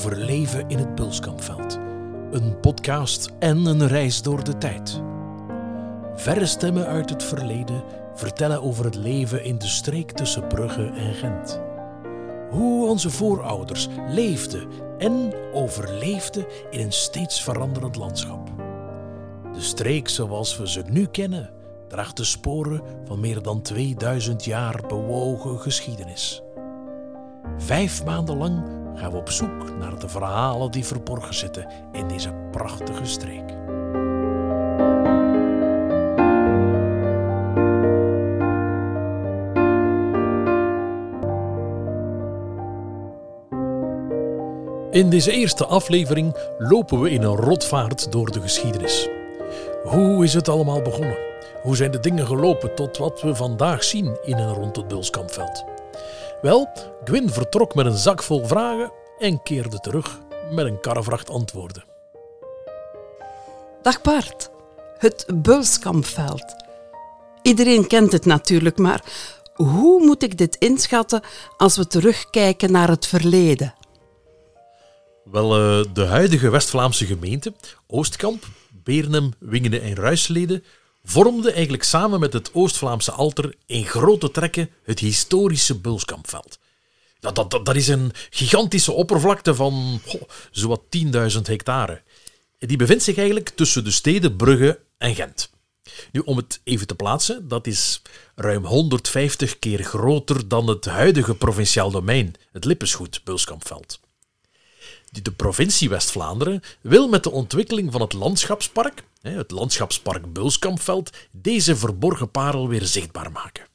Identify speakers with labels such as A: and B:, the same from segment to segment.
A: over leven in het Bulskampveld. Een podcast en een reis door de tijd. Verre stemmen uit het verleden vertellen over het leven in de streek tussen Brugge en Gent. Hoe onze voorouders leefden en overleefden in een steeds veranderend landschap. De streek zoals we ze nu kennen draagt de sporen van meer dan 2000 jaar bewogen geschiedenis. Vijf maanden lang gaan we op zoek naar de verhalen die verborgen zitten in deze prachtige streek. In deze eerste aflevering lopen we in een rotvaart door de geschiedenis. Hoe is het allemaal begonnen? Hoe zijn de dingen gelopen tot wat we vandaag zien in en rond het Bulskampveld? Wel, Gwyn vertrok met een zak vol vragen en keerde terug met een karrevracht antwoorden.
B: Dag Bart, het Bulskampveld. Iedereen kent het natuurlijk, maar hoe moet ik dit inschatten als we terugkijken naar het verleden?
A: Wel, eh, de huidige West-Vlaamse gemeente, Oostkamp, Beernem, Wingene en Ruisleden, vormden eigenlijk samen met het Oost-Vlaamse alter in grote trekken het historische Bulskampveld. Dat, dat, dat, is een gigantische oppervlakte van goh, zowat 10.000 hectare. Die bevindt zich eigenlijk tussen de steden Brugge en Gent. Nu, om het even te plaatsen, dat is ruim 150 keer groter dan het huidige provinciaal domein, het Lippensgoed Bulskampveld. De provincie West-Vlaanderen wil met de ontwikkeling van het landschapspark, het landschapspark Bulskampveld, deze verborgen parel weer zichtbaar maken.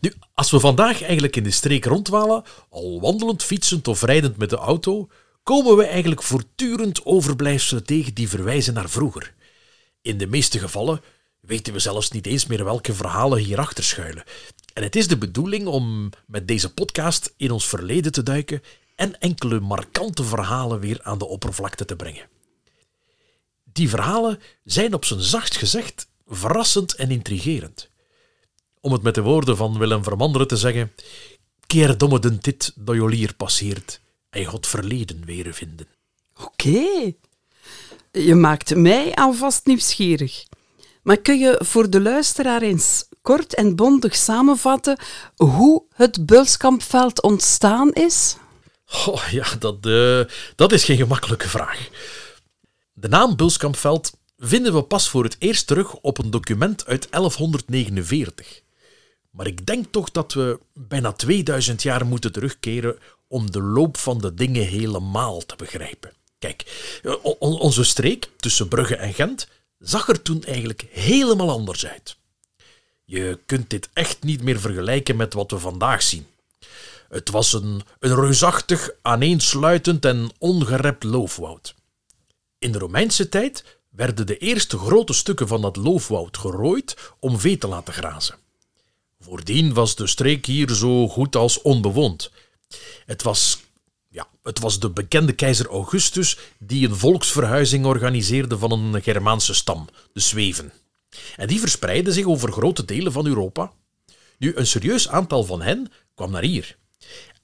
A: Nu, als we vandaag eigenlijk in de streek rondwalen, al wandelend, fietsend of rijdend met de auto, komen we eigenlijk voortdurend overblijfselen tegen die verwijzen naar vroeger. In de meeste gevallen weten we zelfs niet eens meer welke verhalen hierachter schuilen. En het is de bedoeling om met deze podcast in ons verleden te duiken en enkele markante verhalen weer aan de oppervlakte te brengen. Die verhalen zijn op zijn zacht gezegd verrassend en intrigerend. Om het met de woorden van Willem Vermanderen te zeggen: Keer domme den dit dat hier passeert en God verleden weer vinden.
B: Oké, je maakt mij alvast nieuwsgierig. Maar kun je voor de luisteraar eens kort en bondig samenvatten hoe het Bulskampveld ontstaan is?
A: Oh, ja, dat, uh, dat is geen gemakkelijke vraag. De naam Bulskampveld vinden we pas voor het eerst terug op een document uit 1149. Maar ik denk toch dat we bijna 2000 jaar moeten terugkeren om de loop van de dingen helemaal te begrijpen. Kijk, eh, onze streek tussen Brugge en Gent zag er toen eigenlijk helemaal anders uit. Je kunt dit echt niet meer vergelijken met wat we vandaag zien. Het was een, een reusachtig, aaneensluitend en ongerept loofwoud. In de Romeinse tijd werden de eerste grote stukken van dat loofwoud gerooid om vee te laten grazen. Voordien was de streek hier zo goed als onbewoond. Het was, ja, het was de bekende keizer Augustus die een volksverhuizing organiseerde van een Germaanse stam, de Zweven. En die verspreidde zich over grote delen van Europa. Nu, een serieus aantal van hen kwam naar hier.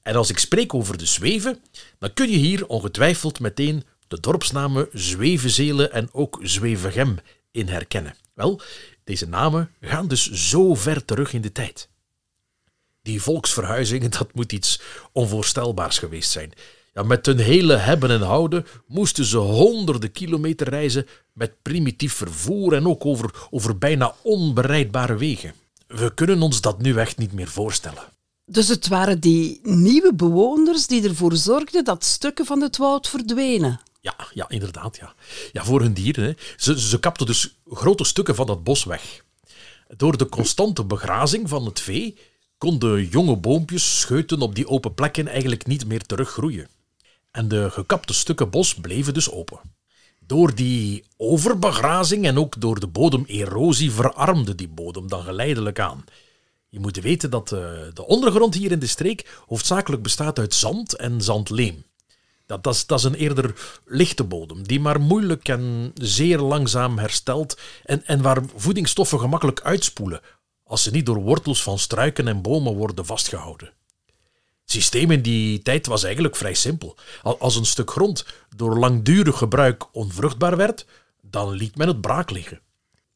A: En als ik spreek over de Zweven, dan kun je hier ongetwijfeld meteen de dorpsnamen Zwevenzelen en ook Zwevegem in herkennen. Wel, deze namen gaan dus zo ver terug in de tijd. Die volksverhuizingen, dat moet iets onvoorstelbaars geweest zijn. Ja, met hun hele hebben en houden moesten ze honderden kilometer reizen met primitief vervoer en ook over, over bijna onbereidbare wegen. We kunnen ons dat nu echt niet meer voorstellen.
B: Dus het waren die nieuwe bewoners die ervoor zorgden dat stukken van het woud verdwenen.
A: Ja, ja inderdaad. Ja. Ja, voor hun dieren. Hè. Ze, ze kapten dus grote stukken van het bos weg. Door de constante begrazing van het vee konden jonge boompjes, scheuten op die open plekken eigenlijk niet meer teruggroeien. En de gekapte stukken bos bleven dus open. Door die overbegrazing en ook door de bodemerosie verarmde die bodem dan geleidelijk aan. Je moet weten dat eh, de ondergrond hier in de streek hoofdzakelijk bestaat uit zand en zandleem. Dat, dat, is, een eerder lichte bodem, die maar moeilijk en zeer langzaam herstelt en, en waar voedingsstoffen gemakkelijk uitspoelen als ze niet door wortels van struiken en bomen worden vastgehouden. Het systeem in die tijd was eigenlijk vrij simpel. Als een stuk grond door langdurig gebruik onvruchtbaar werd, dan liet men het braak liggen.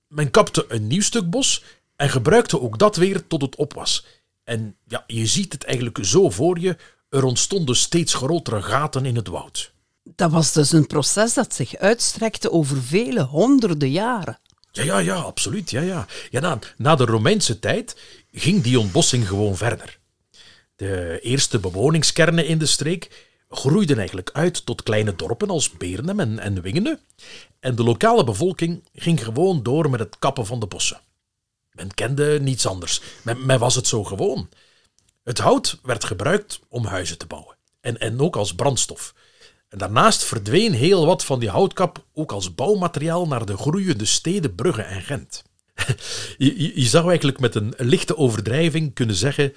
A: Men kapte een nieuw stuk bos en gebruikte ook dat weer tot het op was. En ja, je ziet het eigenlijk zo voor je, er ontstonden steeds grotere gaten in het woud.
B: Dat was dus een proces dat zich uitstrekte over vele honderden jaren.
A: Ja, ja, ja, absoluut. Ja, ja. Ja, na, na de Romeinse tijd ging die ontbossing gewoon verder. De eerste bewoningskernen in de streek groeiden eigenlijk uit tot kleine dorpen als Beernem en, en Wingene. En de lokale bevolking ging gewoon door met het kappen van de bossen. Men kende niets anders. Men, men was het zo gewoon. Het hout werd gebruikt om huizen te bouwen. En, en ook als brandstof. En daarnaast verdween heel wat van die houtkap ook als bouwmateriaal naar de groeiende steden Brugge en Gent. je, zou eigenlijk met een lichte overdrijving kunnen zeggen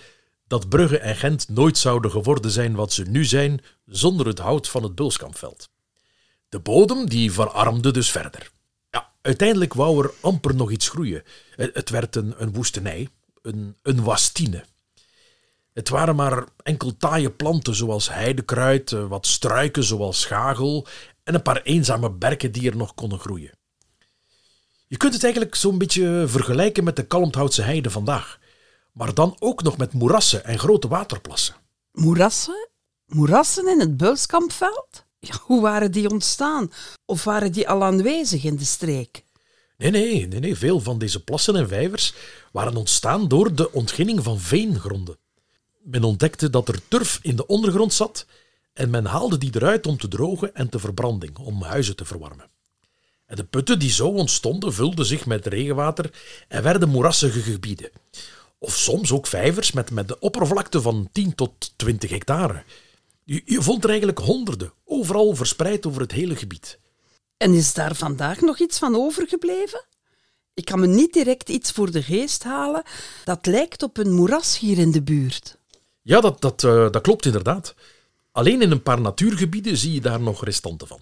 A: dat Brugge en Gent nooit zouden geworden zijn wat ze nu zijn zonder het hout van het Bulskampveld. De bodem die verarmde dus verder. Ja, uiteindelijk wou er amper nog iets groeien. Het werd een, een woestenij, een, een wastine. Het waren maar enkel taaie planten zoals heidekruid, eh, wat struiken zoals schagel en een paar eenzame berken die er nog konden groeien. Je kunt het eigenlijk zo'n beetje vergelijken met de kalmthoutse heide vandaag, maar dan ook nog met moerassen en grote waterplassen.
B: Moerassen? Moerassen in het Beulskampveld? Ja, hoe waren die ontstaan? Of waren die al aanwezig in de streek?
A: Nee, nee, nee, nee. Veel van deze plassen en vijvers waren ontstaan door de ontginning van veengronden. Men ontdekte dat er turf in de ondergrond zat en men haalde die eruit om te drogen en te verbranding, om huizen te verwarmen. En de putten die zo ontstonden vulden zich met regenwater en werden moerassige gebieden. Of soms ook vijvers met, met de oppervlakte van 10 tot 20 hectare. Je, je vond er eigenlijk honderden, overal verspreid over het hele gebied.
B: En is daar vandaag nog iets van overgebleven? Ik kan me niet direct iets voor de geest halen dat lijkt op een moeras hier in de buurt.
A: Ja, dat, dat, uh, dat klopt inderdaad. Alleen in een paar natuurgebieden zie je daar nog restanten van.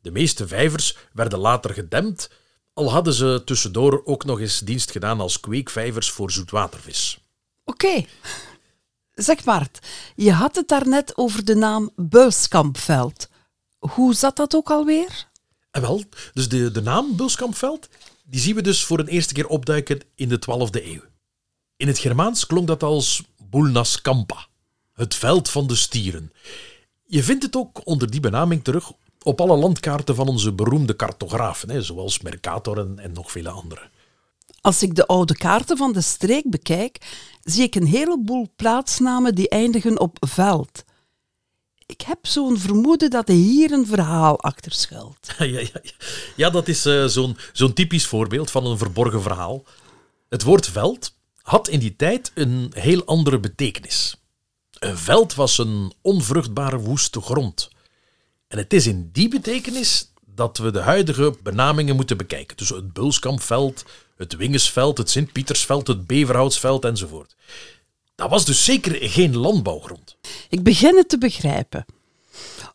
A: De meeste vijvers werden later gedempt, al hadden ze tussendoor ook nog eens dienst gedaan als kweekvijvers voor zoetwatervis.
B: Oké. Zeg Bart, je had het daarnet over de naam Bulskampveld. Hoe zat dat ook alweer?
A: En wel, dus de, de naam Bulskampveld, die zien we dus voor een eerste keer opduiken in de 12e eeuw. In het Germaans klonk dat als Bulnas Campa, het veld van de stieren. Je vindt het ook onder die benaming terug op alle landkaarten van onze beroemde cartografen, zoals Mercator en, en nog vele andere.
B: Als ik de oude kaarten van de streek bekijk, zie ik een heleboel plaatsnamen die eindigen op veld. Ik heb zo'n vermoeden dat er hier een verhaal achter schuilt.
A: Ja, ja, ja. ja dat is uh, zo'n zo'n typisch voorbeeld van een verborgen verhaal. Het woord veld had in die tijd een heel andere betekenis. Een veld was een onvruchtbare woeste grond. En het is in die betekenis dat we de huidige benamingen moeten bekijken. Dus het Bulskampveld, het Wingesveld, het Sint-Pietersveld, het Beverhoutsveld enzovoort. Dat was dus zeker geen landbouwgrond.
B: Ik begin het te begrijpen.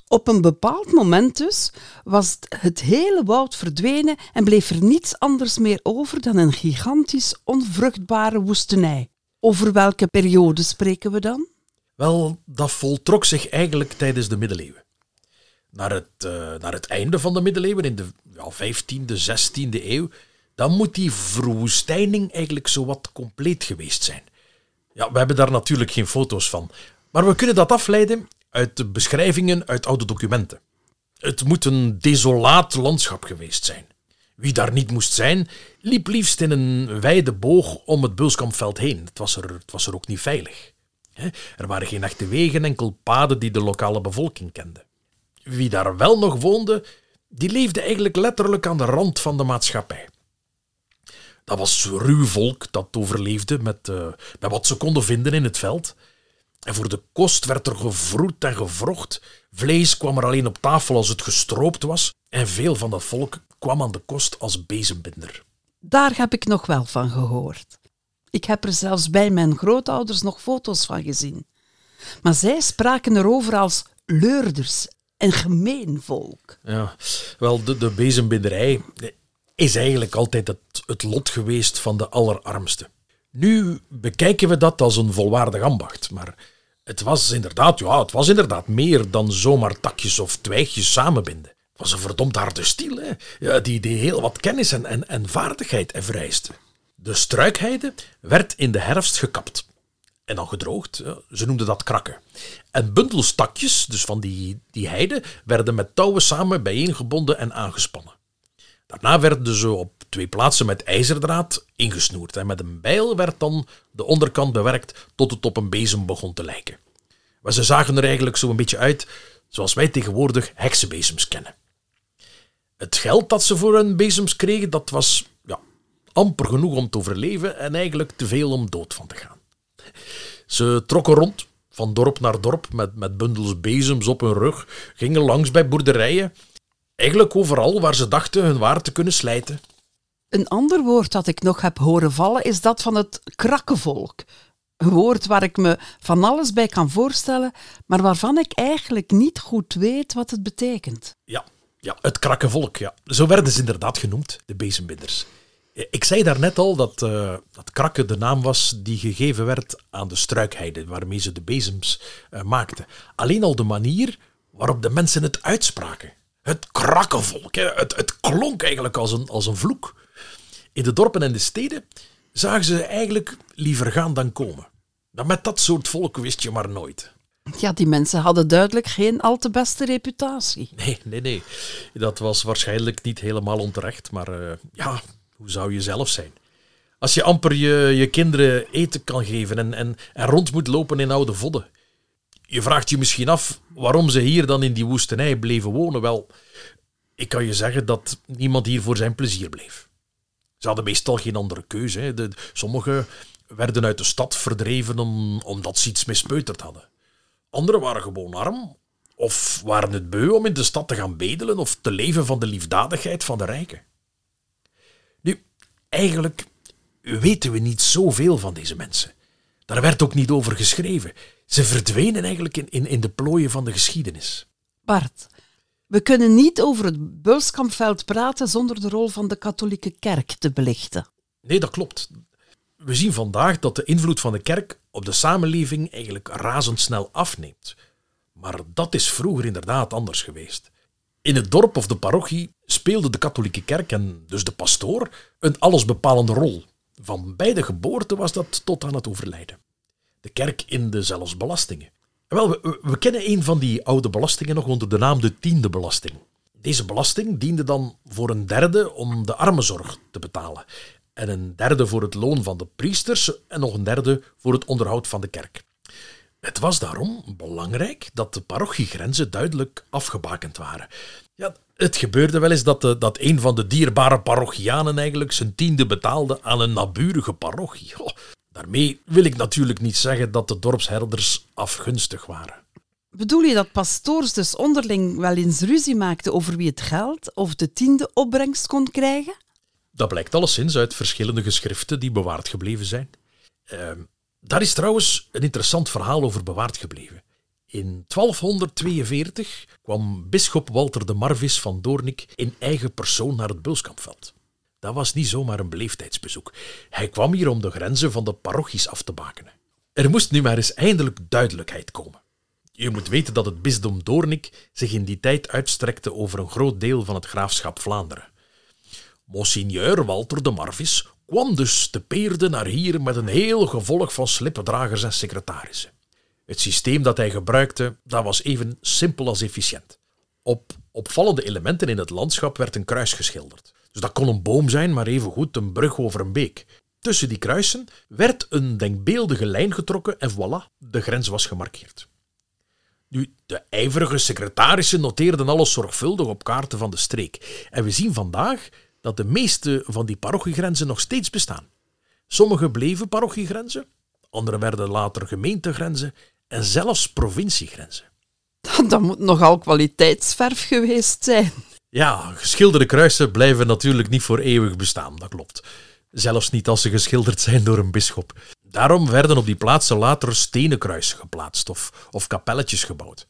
B: Op een bepaald moment dus was het hele woud verdwenen en bleef er niets anders meer over dan een gigantisch onvruchtbare woestenij. Over welke periode spreken we dan?
A: Wel, dat voltrok zich eigenlijk tijdens de middeleeuwen. Naar het, naar het einde van de middeleeuwen, in de ja, 15e, 16e eeuw, dan moet die verwoestijning eigenlijk zowat compleet geweest zijn. Ja, we hebben daar natuurlijk geen foto's van. Maar we kunnen dat afleiden uit de beschrijvingen uit oude documenten. Het moet een desolaat landschap geweest zijn. Wie daar niet moest zijn, liep liefst in een wijde boog om het Bulskampveld heen. Het was er, het was er ook niet veilig. Er waren geen echte wegen, enkel paden die de lokale bevolking kende. Wie daar wel nog woonde, die leefde eigenlijk letterlijk aan de rand van de maatschappij. Dat was ruw volk dat overleefde met, uh, met wat ze konden vinden in het veld. En voor de kost werd er gevroed en gevrocht. Vlees kwam er alleen op tafel als het gestroopt was. En veel van dat volk kwam aan de kost als bezembinder.
B: Daar heb ik nog wel van gehoord. Ik heb er zelfs bij mijn grootouders nog foto's van gezien. Maar zij spraken erover als leurders en gemeen volk.
A: Ja, wel, de, de bezembinderij is eigenlijk altijd het, het lot geweest van de allerarmsten. Nu bekijken we dat als een volwaardig ambacht, maar Het was inderdaad, ja, het was inderdaad meer dan zomaar takjes of twijgjes samenbinden. Het was een verdomd harde stiel, hè? Ja, die, die heel wat kennis en, en, en vaardigheid vereiste. De struikheide werd in de herfst gekapt en dan gedroogd. Ze noemden dat krakken. En bundels takjes, dus van die, die heide, werden met touwen samen bijeengebonden en aangespannen. Daarna werden ze op twee plaatsen met ijzerdraad ingesnoerd. En met een bijl werd dan de onderkant bewerkt tot het op een bezem begon te lijken. Maar ze zagen er eigenlijk zo een beetje uit zoals wij tegenwoordig heksenbezems kennen. Het geld dat ze voor hun bezems kregen, dat was ja, amper genoeg om te overleven en eigenlijk te veel om dood van te gaan. Ze trokken rond, van dorp naar dorp, met, met bundels bezems op hun rug, gingen langs bij boerderijen. Eigenlijk overal waar ze dachten hun waar te kunnen slijten.
B: Een ander woord dat ik nog heb horen vallen is dat van het krakkenvolk. Een woord waar ik me van alles bij kan voorstellen, maar waarvan ik eigenlijk niet goed weet wat het betekent.
A: Ja, ja het krakkenvolk, ja. Zo werden ze inderdaad genoemd, de bezembinders. Ik zei daarnet al dat, uh, dat krakken de naam was die gegeven werd aan de struikheide waarmee ze de bezems uh, maakten. Alleen al de manier waarop de mensen het uitspraken. Het krakkenvolk, hè. Het, het klonk eigenlijk als een, als een vloek. In de dorpen en de steden zagen ze eigenlijk liever gaan dan komen. Maar met dat soort volk wist je maar nooit.
B: Ja, die mensen hadden duidelijk geen al te beste reputatie.
A: Nee, nee, nee. Dat was waarschijnlijk niet helemaal onterecht, maar uh, ja, hoe zou je zelf zijn? Als je amper je, je kinderen eten kan geven en, en, en rond moet lopen in oude vodden. Je vraagt je misschien af waarom ze hier dan in die woestenij bleven wonen. Wel, ik kan je zeggen dat niemand hier voor zijn plezier bleef. Ze hadden meestal geen andere keuze. Hè. De, sommigen werden uit de stad verdreven om, omdat ze iets mispeuterd hadden. Anderen waren gewoon arm of waren het beu om in de stad te gaan bedelen of te leven van de liefdadigheid van de rijken. Nu, eigenlijk weten we niet zoveel van deze mensen. Daar werd ook niet over geschreven. Ze verdwenen eigenlijk in, in, in de plooien van de geschiedenis.
B: Bart, we kunnen niet over het Bulskampveld praten zonder de rol van de katholieke kerk te belichten.
A: Nee, dat klopt. We zien vandaag dat de invloed van de kerk op de samenleving eigenlijk razendsnel afneemt. Maar dat is vroeger inderdaad anders geweest. In het dorp of de parochie speelde de katholieke kerk en dus de pastoor een allesbepalende rol. Van bij de geboorte was dat tot aan het overlijden. De kerk in de zelfs belastingen. Wel, we, kennen een van die oude belastingen nog onder de naam de tiende belasting. Deze belasting diende dan voor een derde om de armenzorg te betalen. En een derde voor het loon van de priesters en nog een derde voor het onderhoud van de kerk. Het was daarom belangrijk dat de parochiegrenzen duidelijk afgebakend waren. Ja, het gebeurde wel eens dat, de, dat een van de dierbare parochianen eigenlijk zijn tiende betaalde aan een naburige parochie. Daarmee wil ik natuurlijk niet zeggen dat de dorpsherders afgunstig waren.
B: Bedoel je dat pastoors dus onderling wel eens ruzie maakten over wie het geld of de tiende opbrengst kon krijgen?
A: Dat blijkt alleszins uit verschillende geschriften die bewaard gebleven zijn. Uh, daar is trouwens een interessant verhaal over bewaard gebleven. In 1242 kwam bisschop Walter de Marvis van Doornik in eigen persoon naar het Bulskampveld. Dat was niet zomaar een beleefdheidsbezoek. Hij kwam hier om de grenzen van de parochies af te bakenen. Er moest nu maar eens eindelijk duidelijkheid komen. Je moet weten dat het bisdom Doornik zich in die tijd uitstrekte over een groot deel van het graafschap Vlaanderen. Monseigneur Walter de Marvis kwam dus te peerde naar hier met een heel gevolg van slippendragers en secretarissen. Het systeem dat hij gebruikte, dat was even simpel als efficiënt. Op opvallende elementen in het landschap werd een kruis geschilderd. Dus dat kon een boom zijn, maar evengoed een brug over een beek. Tussen die kruisen werd een denkbeeldige lijn getrokken en voilà, de grens was gemarkeerd. Nu, de ijverige secretarissen noteerden alles zorgvuldig op kaarten van de streek. En we zien vandaag dat de meeste van die parochiegrenzen nog steeds bestaan. Sommige bleven parochiegrenzen, andere werden later gemeentegrenzen en zelfs provinciegrenzen.
B: Dat moet nogal kwaliteitsverf geweest zijn.
A: Ja, geschilderde kruisen blijven natuurlijk niet voor eeuwig bestaan, dat klopt. Zelfs niet als ze geschilderd zijn door een bisschop. Daarom werden op die plaatsen later stenen kruisen geplaatst of, of kapelletjes gebouwd.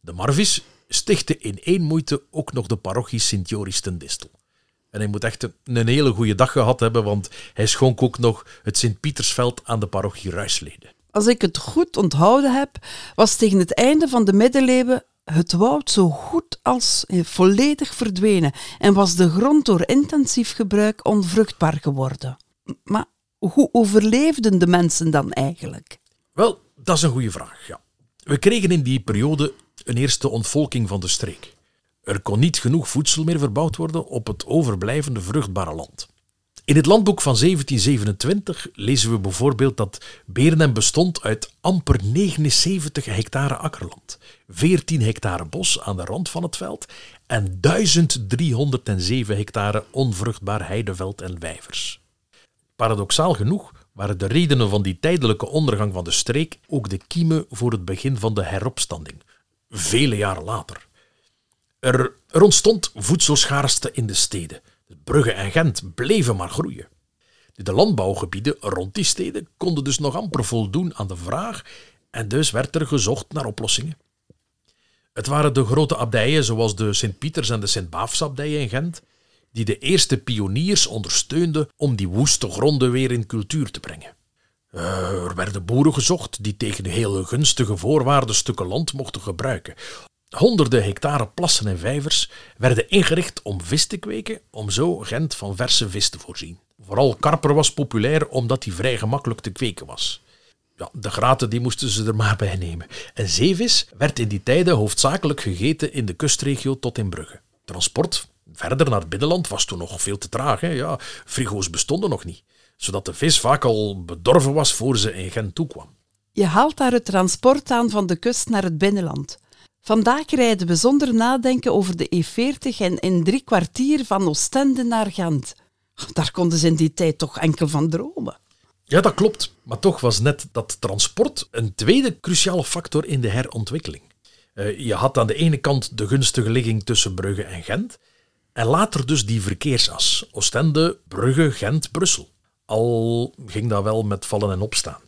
A: De Marvis stichtte in één moeite ook nog de parochie Sint-Joris ten Distel. En hij moet echt een hele goede dag gehad hebben, want hij schonk ook nog het Sint-Pietersveld aan de parochie Ruisleden.
B: Als ik het goed onthouden heb, was tegen het einde van de middeleeuwen het woud zo goed als eh, volledig verdwenen en was de grond door intensief gebruik onvruchtbaar geworden. Maar hoe overleefden de mensen dan eigenlijk?
A: Wel, dat is een goede vraag, ja. We kregen in die periode een eerste ontvolking van de streek. Er kon niet genoeg voedsel meer verbouwd worden op het overblijvende vruchtbare land. In het landboek van 1727 lezen we bijvoorbeeld dat Beernem bestond uit amper 79 hectare akkerland, 14 hectare bos aan de rand van het veld en 1307 hectare onvruchtbaar heideveld en wijvers. Paradoxaal genoeg waren de redenen van die tijdelijke ondergang van de streek ook de kiemen voor het begin van de heropstanding, vele jaren later. Er, er ontstond voedselschaarste in de steden. Brugge en Gent bleven maar groeien. De landbouwgebieden rond die steden konden dus nog amper voldoen aan de vraag en dus werd er gezocht naar oplossingen. Het waren de grote abdijen zoals de Sint-Pieters en de Sint-Baafsabdijen in Gent die de eerste pioniers ondersteunden om die woeste gronden weer in cultuur te brengen. Eh, er werden boeren gezocht die tegen heel gunstige voorwaarden stukken land mochten gebruiken. Honderden hectare plassen en vijvers werden ingericht om vis te kweken, om zo Gent van verse vis te voorzien. Vooral karper was populair omdat hij vrij gemakkelijk te kweken was. Ja, de graten die moesten ze er maar bij nemen. En zeevis werd in die tijden hoofdzakelijk gegeten in de kustregio tot in Brugge. Transport verder naar het binnenland was toen nog veel te traag. Hè? Ja, frigo's bestonden nog niet, zodat de vis vaak al bedorven was voor ze in Gent toekwam.
B: Je haalt daar het transport aan van de kust naar het binnenland. Vandaag rijden we zonder nadenken over de E40 en in drie kwartier van Oostende naar Gent. Daar konden ze in die tijd toch enkel van dromen.
A: Ja, dat klopt. Maar toch was net dat transport een tweede cruciale factor in de herontwikkeling. Eh, je had aan de ene kant de gunstige ligging tussen Brugge en Gent, en later dus die verkeersas. Oostende, Brugge, Gent, Brussel. Al ging dat wel met vallen en opstaan.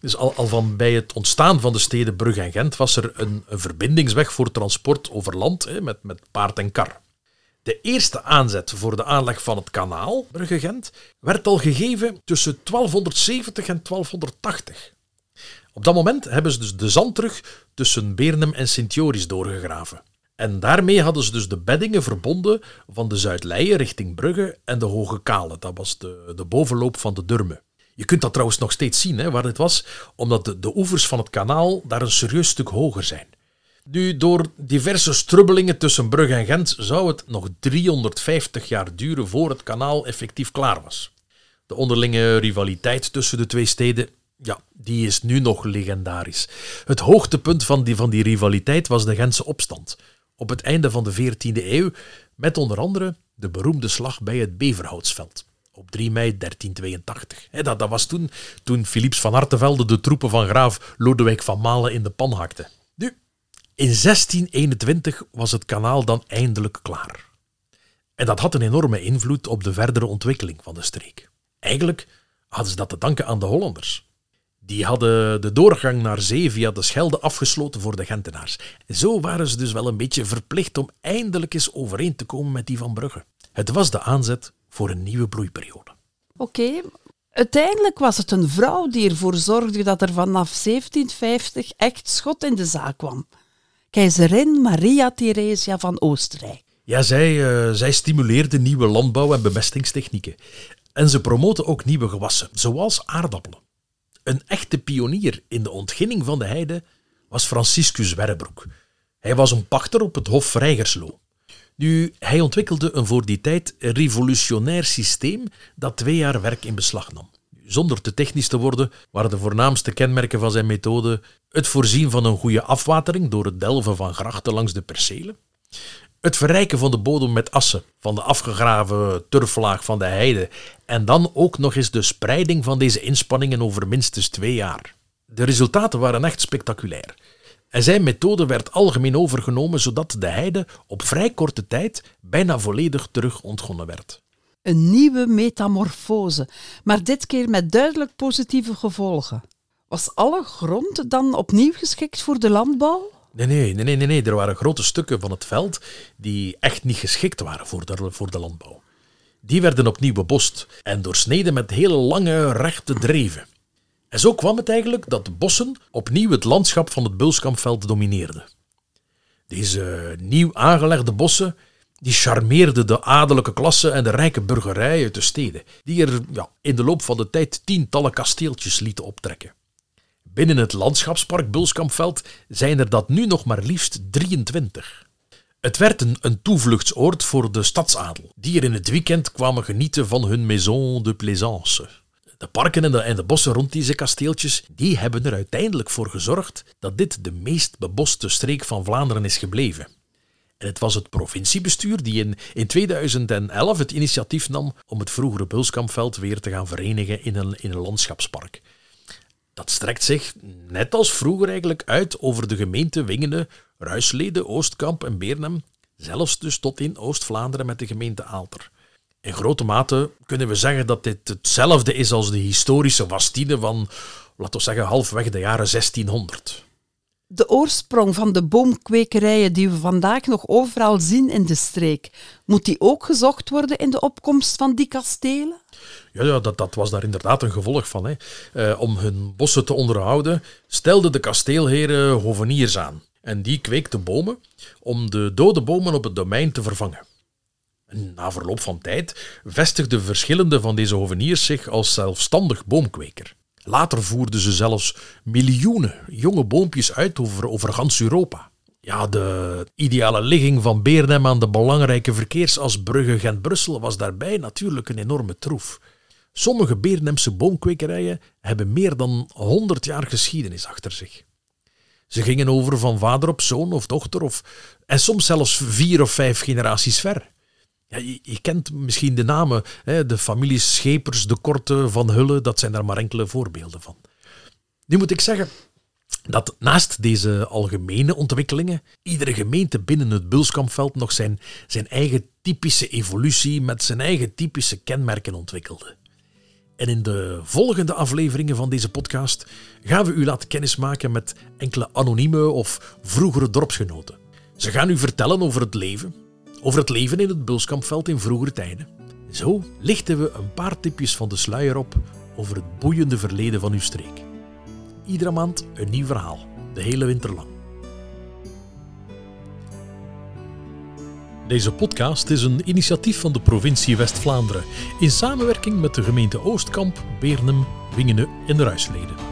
A: Dus al, al van bij het ontstaan van de steden Brugge en Gent was er een, verbindingsweg voor transport over land hè, met, met paard en kar. De eerste aanzet voor de aanleg van het kanaal Brugge-Gent werd al gegeven tussen 1270 en 1280. Op dat moment hebben ze dus de zandrug tussen Beernem en Sint-Joris doorgegraven. En daarmee hadden ze dus de beddingen verbonden van de Zuidleien richting Brugge en de Hoge Kale. Dat was de, de bovenloop van de Durme. Je kunt dat trouwens nog steeds zien, hè, waar dit was, omdat de, oevers van het kanaal daar een serieus stuk hoger zijn. Nu, door diverse strubbelingen tussen Brugge en Gent zou het nog 350 jaar duren voor het kanaal effectief klaar was. De onderlinge rivaliteit tussen de twee steden, ja, die is nu nog legendarisch. Het hoogtepunt van die, van die rivaliteit was de Gentse opstand, op het einde van de 14e eeuw, met onder andere de beroemde slag bij het Beverhoutsveld op 3 mei 1382. dat, dat was toen, toen Philips van Artevelde de troepen van graaf Lodewijk van Malen in de pan hakte. Nu, in 1621 was het kanaal dan eindelijk klaar. En dat had een enorme invloed op de verdere ontwikkeling van de streek. Eigenlijk hadden ze dat te danken aan de Hollanders. Die hadden de doorgang naar zee via de Schelde afgesloten voor de Gentenaars. En zo waren ze dus wel een beetje verplicht om eindelijk eens overeen te komen met die van Brugge. Het was de aanzet voor een nieuwe bloeiperiode.
B: Oké, uiteindelijk was het een vrouw die ervoor zorgde dat er vanaf 1750 echt schot in de zaak kwam. Keizerin Maria Theresia van Oostenrijk.
A: Ja, zij, uh, zij stimuleerde nieuwe landbouw- en bemestingstechnieken. En ze promoten ook nieuwe gewassen, zoals aardappelen. Een echte pionier in de ontginning van de heide was Franciscus Werrebroek. Hij was een pachter op het Hof Vrijgerslo. Nu, hij ontwikkelde een voor die tijd revolutionair systeem dat twee jaar werk in beslag nam. Zonder te technisch te worden, waren de voornaamste kenmerken van zijn methode het voorzien van een goede afwatering door het delven van grachten langs de percelen, het verrijken van de bodem met assen van de afgegraven turflaag van de heide en dan ook nog eens de spreiding van deze inspanningen over minstens twee jaar. De resultaten waren echt spectaculair. En zijn methode werd algemeen overgenomen, zodat de heide op vrij korte tijd bijna volledig terug ontgonnen werd.
B: Een nieuwe metamorfose, maar dit keer met duidelijk positieve gevolgen. Was alle grond dan opnieuw geschikt voor de landbouw?
A: Nee, nee, nee, nee, nee. Er waren grote stukken van het veld die echt niet geschikt waren voor de, voor de landbouw. Die werden opnieuw bebost en doorsneden met hele lange rechte dreven. En zo kwam het eigenlijk dat de bossen opnieuw het landschap van het Bulskampveld domineerden. Deze nieuw aangelegde bossen die charmeerden de adellijke klasse en de rijke burgerij uit de steden, die er ja, in de loop van de tijd tientallen kasteeltjes lieten optrekken. Binnen het landschapspark Bulskampveld zijn er dat nu nog maar liefst 23. Het werd een, een toevluchtsoord voor de stadsadel, die er in het weekend kwamen genieten van hun maison de plaisance. De parken en de, en de bossen rond deze kasteeltjes die hebben er uiteindelijk voor gezorgd dat dit de meest beboste streek van Vlaanderen is gebleven. En het was het provinciebestuur die in, in 2011 het initiatief nam om het vroegere Bulskampveld weer te gaan verenigen in een, in een landschapspark. Dat strekt zich, net als vroeger eigenlijk, uit over de gemeente Wingene, Ruislede, Oostkamp en Beernem, zelfs dus tot in Oost-Vlaanderen met de gemeente Aalter. In grote mate kunnen we zeggen dat dit hetzelfde is als de historische Wastine van, laten we zeggen, halfweg de jaren 1600
B: de oorsprong van de boomkwekerijen die we vandaag nog overal zien in de streek, moet die ook gezocht worden in de opkomst van die kastelen?
A: Ja, ja dat, dat was daar inderdaad een gevolg van. Hè. Eh, om hun bossen te onderhouden, stelden de kasteelheren hoveniers aan. En die kweekten bomen om de dode bomen op het domein te vervangen. Na verloop van tijd vestigden verschillende van deze hoveniers zich als zelfstandig boomkweker. Later voerden ze zelfs miljoenen jonge boompjes uit over, over Europa. Ja, de ideale ligging van Beernem aan de belangrijke verkeersas Brugge-Gent-Brussel was daarbij natuurlijk een enorme troef. Sommige Beernemse boomkwekerijen hebben meer dan 100 jaar geschiedenis achter zich. Ze gingen over van vader op zoon of dochter, of, en soms zelfs vier of vijf generaties ver. Ja, je, kent misschien de namen, hè, de families Schepers, de Korte, Van Hulle, dat zijn daar maar enkele voorbeelden van. Nu moet ik zeggen dat naast deze algemene ontwikkelingen iedere gemeente binnen het Bulskampveld nog zijn, zijn eigen typische evolutie met zijn eigen typische kenmerken ontwikkelde. En in de volgende afleveringen van deze podcast gaan we u laten kennismaken met enkele anonieme of vroegere dorpsgenoten. Ze gaan u vertellen over het leven, over het leven in het Bulskampveld in vroegere tijden. Zo lichten we een paar tipjes van de sluier op over het boeiende verleden van uw streek. Iedere maand een nieuw verhaal, de hele winter lang. Deze podcast is een initiatief van de provincie West-Vlaanderen in samenwerking met de gemeente Oostkamp, Beernem, Wingene en Ruisleden.